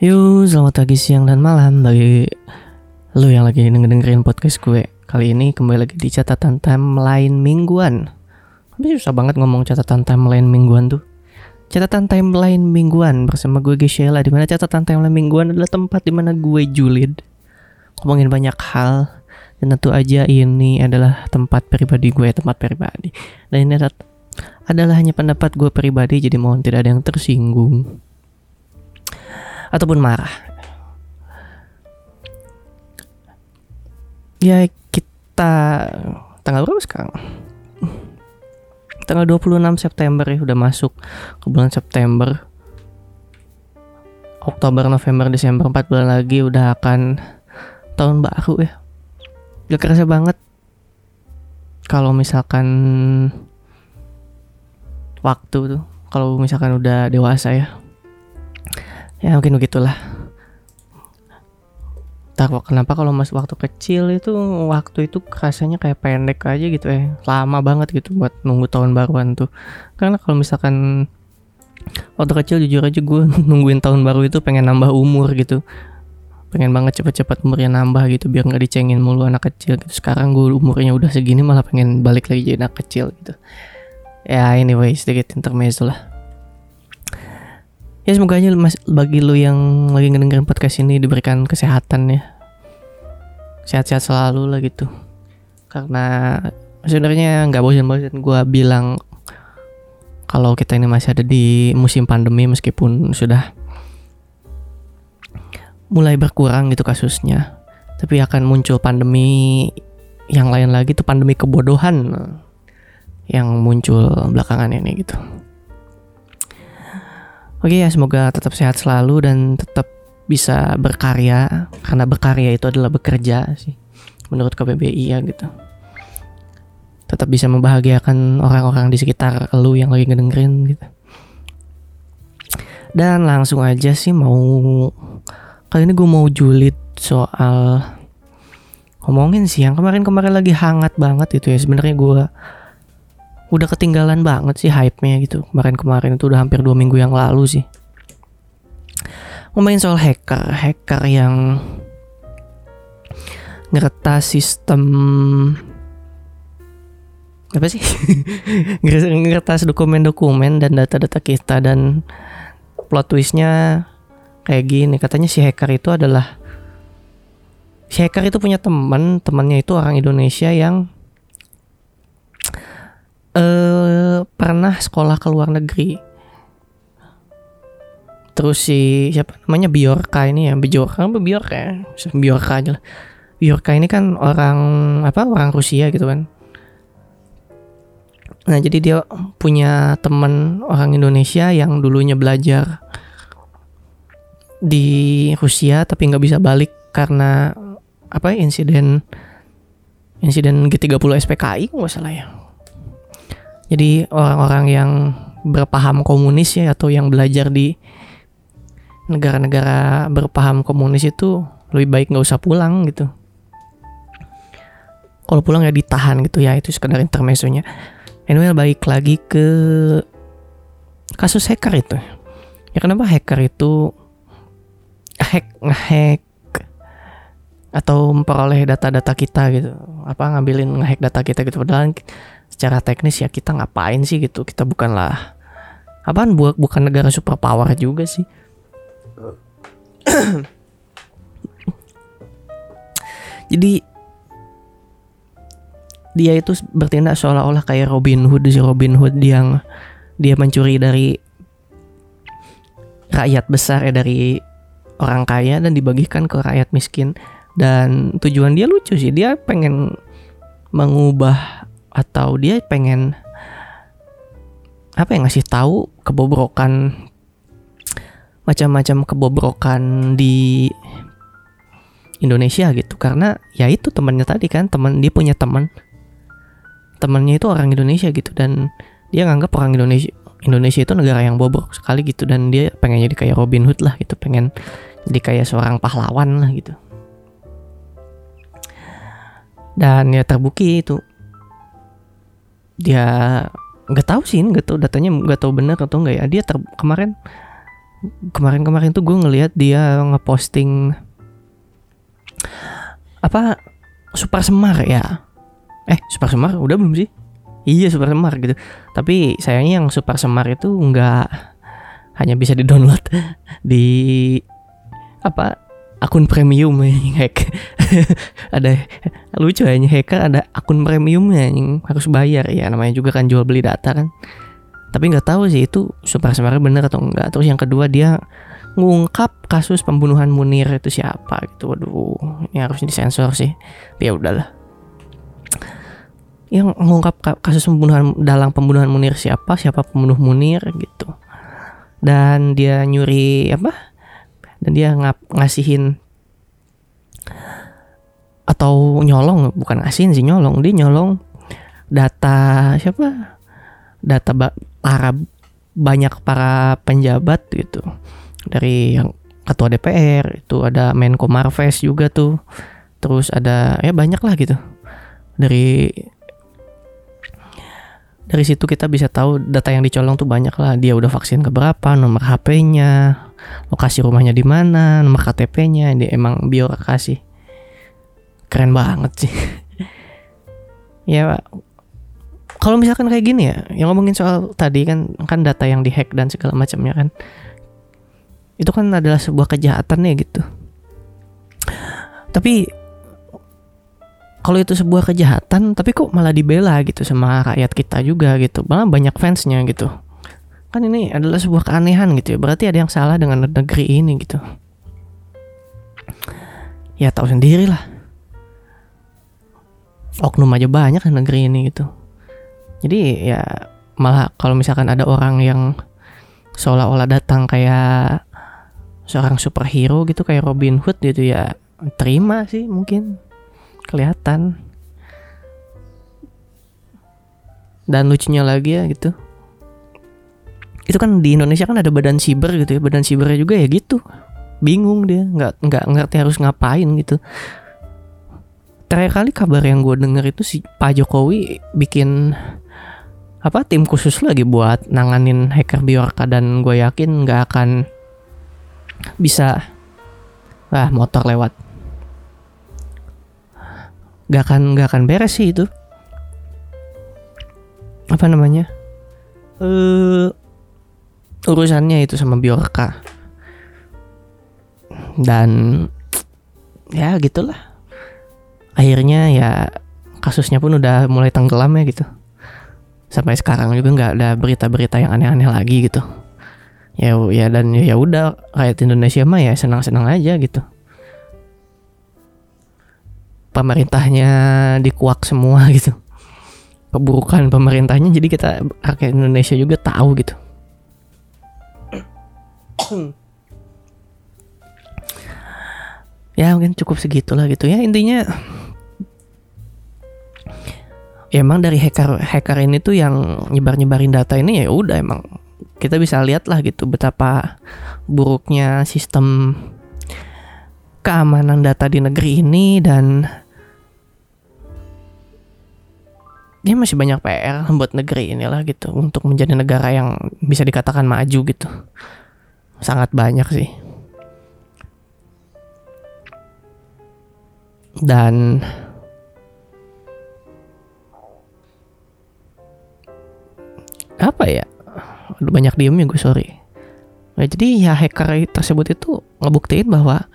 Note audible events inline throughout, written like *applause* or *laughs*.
Yuk, selamat pagi, siang, dan malam bagi lu yang lagi dengerin podcast gue. Kali ini kembali lagi di catatan timeline mingguan. Tapi susah banget ngomong catatan timeline mingguan tuh. Catatan timeline mingguan bersama gue Gisela di mana catatan timeline mingguan adalah tempat di mana gue julid ngomongin banyak hal dan tentu aja ini adalah tempat pribadi gue, tempat pribadi. Dan ini adalah, adalah hanya pendapat gue pribadi jadi mohon tidak ada yang tersinggung ataupun marah. Ya kita tanggal berapa sekarang? Tanggal 26 September ya udah masuk ke bulan September. Oktober, November, Desember 4 bulan lagi udah akan tahun baru ya. Gak kerasa banget kalau misalkan waktu tuh kalau misalkan udah dewasa ya ya mungkin begitulah. Tak kenapa kalau masih waktu kecil itu waktu itu rasanya kayak pendek aja gitu ya lama banget gitu buat nunggu tahun baruan tuh. Karena kalau misalkan waktu kecil jujur aja gue *laughs* nungguin tahun baru itu pengen nambah umur gitu. Pengen banget cepet-cepet umurnya nambah gitu biar nggak dicengin mulu anak kecil gitu. Sekarang gue umurnya udah segini malah pengen balik lagi jadi anak kecil gitu. Ya anyway sedikit intermezzo lah ya semoga aja mas, bagi lu yang lagi ngedengerin podcast ini diberikan kesehatan ya. Sehat-sehat selalu lah gitu. Karena sebenarnya nggak bosan-bosan gue bilang kalau kita ini masih ada di musim pandemi meskipun sudah mulai berkurang gitu kasusnya. Tapi akan muncul pandemi yang lain lagi tuh pandemi kebodohan yang muncul belakangan ini gitu Oke ya semoga tetap sehat selalu dan tetap bisa berkarya karena berkarya itu adalah bekerja sih menurut KBBI ya gitu. Tetap bisa membahagiakan orang-orang di sekitar lu yang lagi ngedengerin gitu. Dan langsung aja sih mau kali ini gue mau julid soal ngomongin sih yang kemarin-kemarin lagi hangat banget itu ya sebenarnya gue udah ketinggalan banget sih hype-nya gitu. Kemarin-kemarin itu udah hampir dua minggu yang lalu sih. Ngomongin soal hacker, hacker yang ngeretas sistem apa sih *laughs* ngeretas dokumen-dokumen dan data-data kita dan plot twistnya kayak gini katanya si hacker itu adalah si hacker itu punya teman temannya itu orang Indonesia yang eh pernah sekolah ke luar negeri. Terus si siapa namanya Biorka ini ya, Biorka apa Biorka ya? Biorka aja lah. Biorka ini kan orang apa? Orang Rusia gitu kan. Nah jadi dia punya teman orang Indonesia yang dulunya belajar di Rusia tapi nggak bisa balik karena apa insiden insiden G30 SPKI nggak salah ya jadi orang-orang yang berpaham komunis ya atau yang belajar di negara-negara berpaham komunis itu lebih baik nggak usah pulang gitu. Kalau pulang ya ditahan gitu ya itu sekedar intermezzonya. Anyway balik lagi ke kasus hacker itu. Ya kenapa hacker itu hack ngehack atau memperoleh data-data kita gitu apa ngambilin ngehack data kita gitu padahal secara teknis ya kita ngapain sih gitu? Kita bukanlah apaan buat bukan negara superpower juga sih. *clears throat* Jadi dia itu bertindak seolah-olah kayak Robin Hood si Robin Hood yang dia mencuri dari rakyat besar ya dari orang kaya dan dibagikan ke rakyat miskin. Dan tujuan dia lucu sih dia pengen mengubah atau dia pengen apa yang ngasih tahu kebobrokan macam-macam kebobrokan di Indonesia gitu. Karena ya itu temannya tadi kan teman dia punya teman. Temannya itu orang Indonesia gitu dan dia nganggap orang Indonesia Indonesia itu negara yang bobrok sekali gitu. Dan dia pengen jadi kayak Robin Hood lah gitu pengen jadi kayak seorang pahlawan lah gitu. Dan ya terbukti itu dia nggak tahu sih nggak tahu datanya nggak tahu benar atau enggak ya. Dia ter kemarin kemarin-kemarin tuh gue ngelihat dia ngeposting apa Super Semar ya? Eh Super Semar udah belum sih? Iya Super Semar gitu. Tapi sayangnya yang Super Semar itu nggak hanya bisa di download *laughs* di apa akun premium yang hack. *laughs* Ada lucu ya hacker ada akun premiumnya yang harus bayar. Ya namanya juga kan jual beli data kan. Tapi nggak tahu sih itu super sebenarnya bener atau enggak terus yang kedua dia ngungkap kasus pembunuhan Munir itu siapa gitu. Waduh ini harus disensor sih. Tapi ya udahlah. Yang mengungkap kasus pembunuhan dalam pembunuhan Munir siapa? Siapa pembunuh Munir gitu. Dan dia nyuri apa dan dia ngap ngasihin atau nyolong bukan ngasihin sih nyolong. Dia nyolong data siapa? Data para banyak para penjabat gitu. Dari yang ketua DPR itu ada Menko Marves juga tuh. Terus ada ya banyak lah gitu. Dari dari situ kita bisa tahu data yang dicolong tuh banyak lah. Dia udah vaksin ke berapa nomor HP-nya lokasi rumahnya di mana nomor KTP-nya dia emang kasih keren banget sih. *laughs* Ya kalau misalkan kayak gini ya yang ngomongin soal tadi kan kan data yang dihack dan segala macamnya kan itu kan adalah sebuah kejahatan ya gitu. Tapi kalau itu sebuah kejahatan tapi kok malah dibela gitu sama rakyat kita juga gitu. Malah banyak fansnya gitu kan ini adalah sebuah keanehan gitu ya. Berarti ada yang salah dengan negeri ini gitu. Ya tahu sendiri lah. Oknum aja banyak di negeri ini gitu. Jadi ya malah kalau misalkan ada orang yang seolah-olah datang kayak seorang superhero gitu kayak Robin Hood gitu ya terima sih mungkin. Kelihatan. Dan lucunya lagi ya gitu itu kan di Indonesia kan ada badan siber gitu ya badan sibernya juga ya gitu. Bingung dia nggak nggak ngerti harus ngapain gitu. Terakhir kali kabar yang gue denger itu si Pak Jokowi bikin apa tim khusus lagi buat nanganin hacker Biorka dan gue yakin nggak akan bisa ah motor lewat. Gak akan gak akan beres sih itu. Apa namanya? Uh, urusannya itu sama Biorka dan ya gitulah. Akhirnya ya kasusnya pun udah mulai tenggelam ya gitu. Sampai sekarang juga nggak ada berita-berita yang aneh-aneh lagi gitu. Ya ya dan ya udah rakyat Indonesia mah ya senang-senang aja gitu. Pemerintahnya dikuak semua *laughs* gitu. Keburukan pemerintahnya jadi kita rakyat Indonesia juga tahu gitu ya mungkin cukup segitulah gitu ya. Intinya ya emang dari hacker hacker ini tuh yang nyebar nyebarin data ini ya udah emang kita bisa lihat lah gitu betapa buruknya sistem keamanan data di negeri ini dan dia masih banyak PR buat negeri inilah gitu untuk menjadi negara yang bisa dikatakan maju gitu sangat banyak sih. Dan apa ya? Udah banyak diemnya gue sorry. Nah, jadi ya hacker tersebut itu ngebuktiin bahwa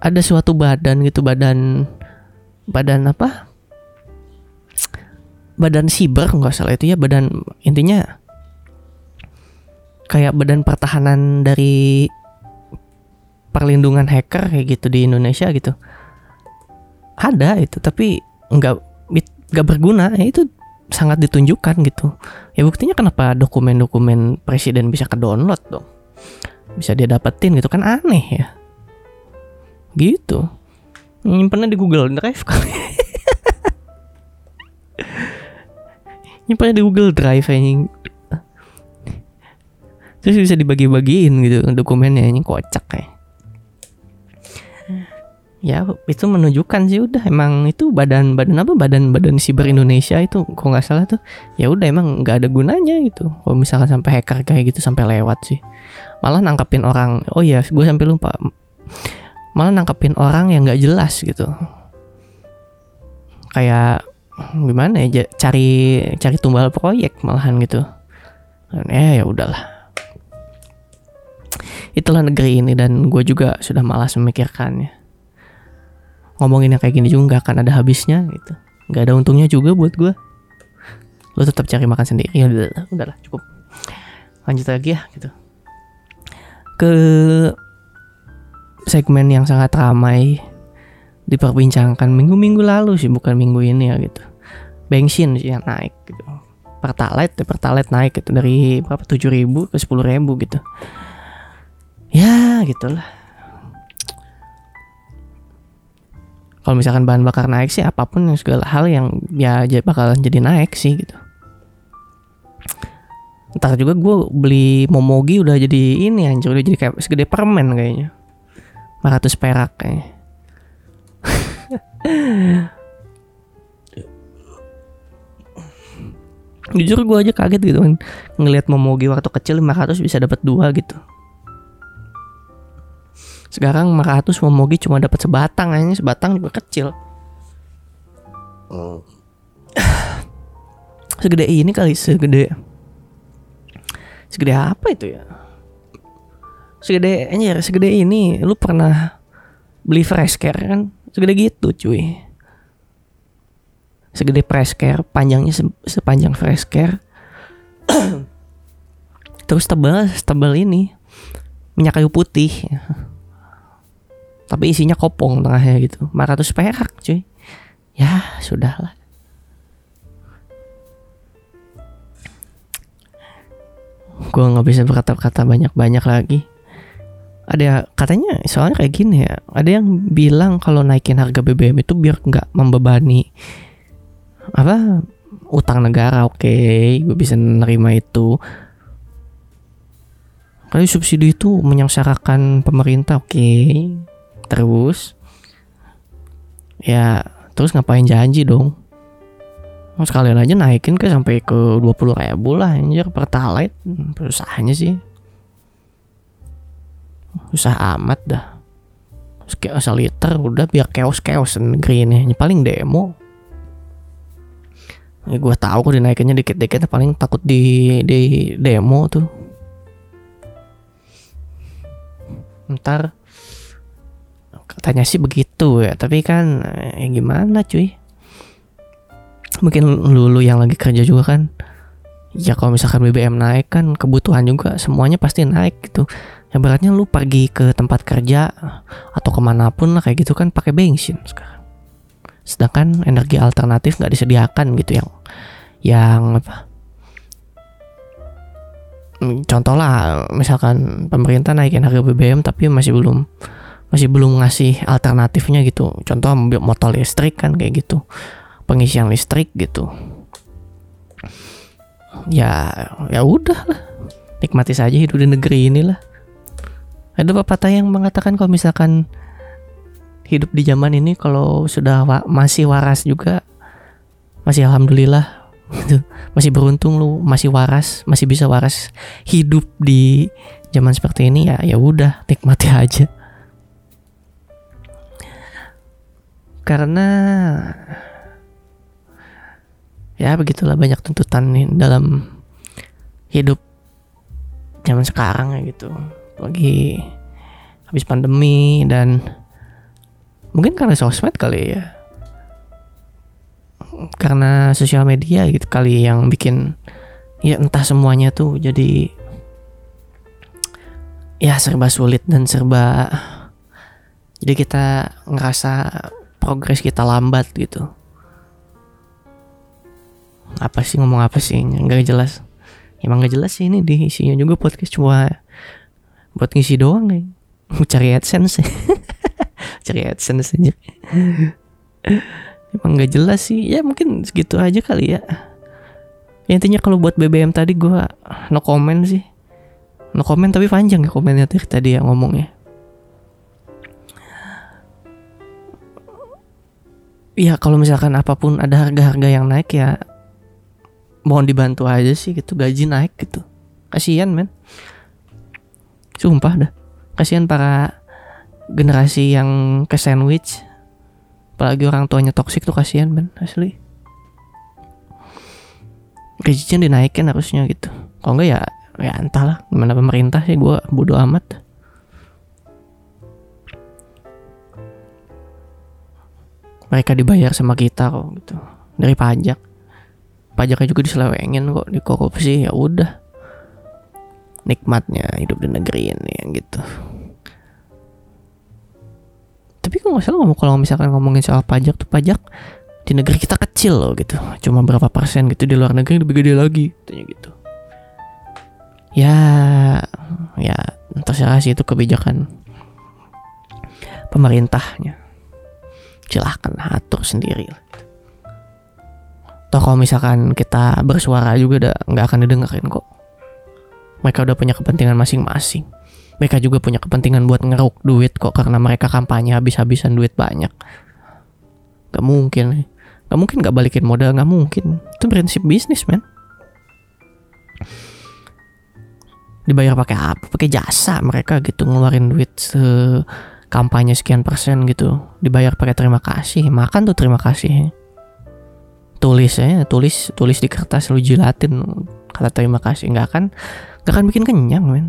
ada suatu badan gitu badan badan apa? Badan siber nggak salah itu ya badan intinya kayak badan pertahanan dari perlindungan hacker kayak gitu di Indonesia gitu. Ada itu tapi nggak nggak berguna. Ya itu sangat ditunjukkan gitu. Ya buktinya kenapa dokumen-dokumen presiden bisa ke download dong? Bisa dia dapetin gitu kan aneh ya. Gitu. Nyimpennya di Google Drive kali. *laughs* Nyimpannya di Google Drive ini terus bisa dibagi-bagiin gitu dokumennya ini kocak kayak ya itu menunjukkan sih udah emang itu badan badan apa? Badan badan siber Indonesia itu kok nggak salah tuh. Ya udah emang nggak ada gunanya gitu. Kalau misalkan sampai hacker kayak gitu sampai lewat sih. Malah nangkepin orang oh iya gue sampai lupa. Malah nangkepin orang yang nggak jelas gitu. Kayak gimana ya cari cari tumbal proyek malahan gitu. Eh ya udahlah itulah negeri ini dan gue juga sudah malas memikirkannya. Ngomongin yang kayak gini juga gak akan ada habisnya gitu. Nggak ada untungnya juga buat gue lo tetap cari makan sendiri ya udahlah, udahlah cukup. Lanjut lagi ya gitu. Ke segmen yang sangat ramai diperbincangkan minggu-minggu lalu sih bukan minggu ini ya gitu. Bensin sih yang naik gitu. Pertalite ya pertalite naik gitu. Dari berapa? Tujuh ribu ke sepuluh ribu gitu ya gitulah. Kalau misalkan bahan bakar naik sih apa pun yang segala hal yang ya bakalan jadi naik sih gitu. Ntar juga gue beli momogi udah jadi ini anjir udah jadi kayak segede permen kayaknya. 500 perak kayaknya. *laughs* Jujur gue aja kaget gitu kan Ngeliat momogi waktu kecil 500 bisa dapat dua gitu Sekarang 500 momogi cuma dapat sebatang aja Sebatang juga kecil. Oh. *sighs* Segede ini kali Segede. Segede apa itu ya? Segede anjir segede ini. Lu pernah beli fresh care kan? Segede gitu cuy. Segede fresh care panjangnya se sepanjang fresh care. *clears throat* Terus tebal tebal ini minyak kayu putih tapi isinya kopong tengahnya gitu. 400 perak cuy. Ya sudahlah gue nggak bisa berkata-kata banyak-banyak lagi. Ada katanya soalnya kayak gini ya. Ada yang bilang kalau naikin harga BBM itu biar nggak membebani apa utang negara. Oke okay, gue bisa nerima itu. Kali subsidi itu menyengsarakan pemerintah oke. okay. Terus ya terus ngapain janji dong? Mau sekalian aja naikin ke sampai ke 20 ribu lah anjir pertalite Usahanya sih. Usah amat dah. Asal liter udah biar keos-keos negeri ini Paling demo. Ya gue tahu kok dinaikinnya dikit-dikit paling takut di di demo tuh. Ntar katanya sih begitu ya, tapi kan ya gimana cuy? mungkin lulu yang lagi kerja juga kan. Ya kalau misalkan BBM naik kan kebutuhan juga semuanya pasti naik gitu. Ya beratnya lu pergi ke tempat kerja atau ke mana pun lah kayak gitu kan pakai bensin sekarang. Sedangkan energi alternatif nggak disediakan gitu yang yang apa? Hmm, contoh lah misalkan pemerintah naikin harga BBM tapi masih belum masih belum ngasih alternatifnya gitu. Contoh mobil motor listrik kan kayak gitu. Pengisian listrik gitu. Ya ya udah lah. Nikmati saja hidup di negeri inilah. Ada pepatah yang mengatakan kalau misalkan hidup di zaman ini kalau sudah wa masih waras juga masih alhamdulillah gitu. masih beruntung lu masih waras masih bisa waras hidup di zaman seperti ini ya ya udah nikmati aja karena ya begitulah banyak tuntutan nih dalam hidup zaman sekarang ya gitu. Lagi habis pandemi dan mungkin karena sosmed kali ya. Karena sosial media gitu kali yang bikin ya entah semuanya tuh jadi ya serba sulit dan serba jadi kita ngerasa progres kita lambat gitu. Apa sih ngomong apa sih? Nggak jelas. Emang nggak jelas sih ini di isinya juga podcast cuma buat ngisi doang nih *laughs* cari adsense. *laughs* Cari adsense aja. Emang nggak jelas sih. Ya mungkin segitu aja kali ya, ya intinya kalau buat BBM tadi gue no comment sih. No comment tapi panjang ya komennya tadi ya ngomongnya ya kalau misalkan apa pun ada harga-harga yang naik ya mohon dibantu aja sih gitu. Gaji naik gitu. Kasihan men. Sumpah dah. Kasihan para generasi yang ke sandwich. Apalagi orang tuanya toksik tuh kasihan ben asli. Gajinya dinaikin harusnya gitu. Kalau enggak ya ya entahlah. Gimana pemerintah sih gue bodoh amat mereka dibayar sama kita kok gitu. Dari pajak. Pajaknya juga diselewengin kok di korupsi ya udah. Nikmatnya hidup di negeri ini yang gitu. Tapi kok nggak salah kalau misalkan ngomongin soal pajak tuh pajak di negeri kita kecil loh gitu. Cuma berapa persen gitu di luar negeri lebih gede lagi katanya gitu. Ya ya terserah sih itu kebijakan pemerintahnya silahkan atur sendiri. Toh kalau misalkan kita bersuara juga udah nggak akan didengerin kok. Mereka udah punya kepentingan masing-masing. Mereka juga punya kepentingan buat ngeruk duit kok karena mereka kampanye habis-habisan duit banyak. Gak mungkin. Gak mungkin gak balikin modal Gak mungkin. Itu prinsip bisnis men. Dibayar pakai apa? Pakai jasa mereka gitu Ngeluarin duit se kampanye sekian persen gitu dibayar pakai terima kasih makan tuh terima kasih. Tulis ya tulis tulis di kertas lu jilatin kata terima kasih. Nggak akan nggak akan bikin kenyang men.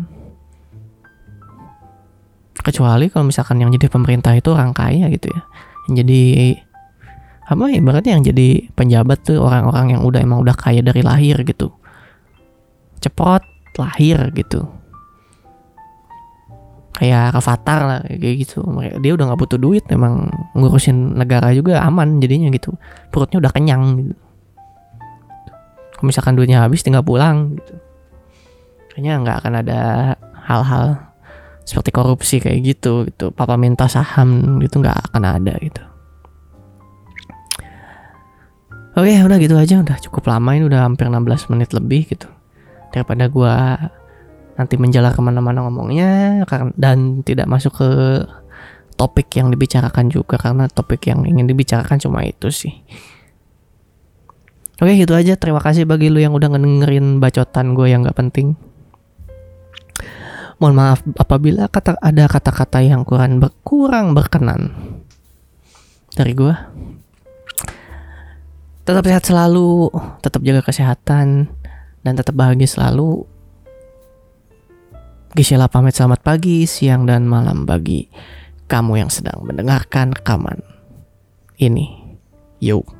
Kecuali kalau misalkan yang jadi pemerintah itu orang kaya gitu ya. Yang jadi apa ya berarti yang jadi penjabat tuh orang-orang yang udah emang udah kaya dari lahir gitu. Cepot lahir gitu kayak Avatar lah kayak gitu. Dia udah nggak butuh duit emang ngurusin negara juga aman jadinya gitu. Perutnya udah kenyang gitu. Misalkan duitnya habis tinggal pulang gitu. Kayaknya nggak akan ada hal-hal seperti korupsi kayak gitu gitu. Papa minta saham gitu nggak akan ada gitu. Oke udah gitu aja. Udah cukup lama ini udah hampir 16 menit lebih gitu. Daripada gua nanti menjalar ke mana-mana ngomongnya dan tidak masuk ke topik yang dibicarakan juga karena topik yang ingin dibicarakan cuma itu sih. Oke gitu aja terima kasih bagi lu yang udah ngedengerin bacotan gue yang gak penting. Mohon maaf apabila kata ada kata-kata yang kurang berkurang berkenan dari gue. Tetap sehat selalu, tetap jaga kesehatan dan tetap bahagia selalu. Gisela pamit selamat pagi, siang, dan malam bagi kamu yang sedang mendengarkan rekaman ini. Yuk.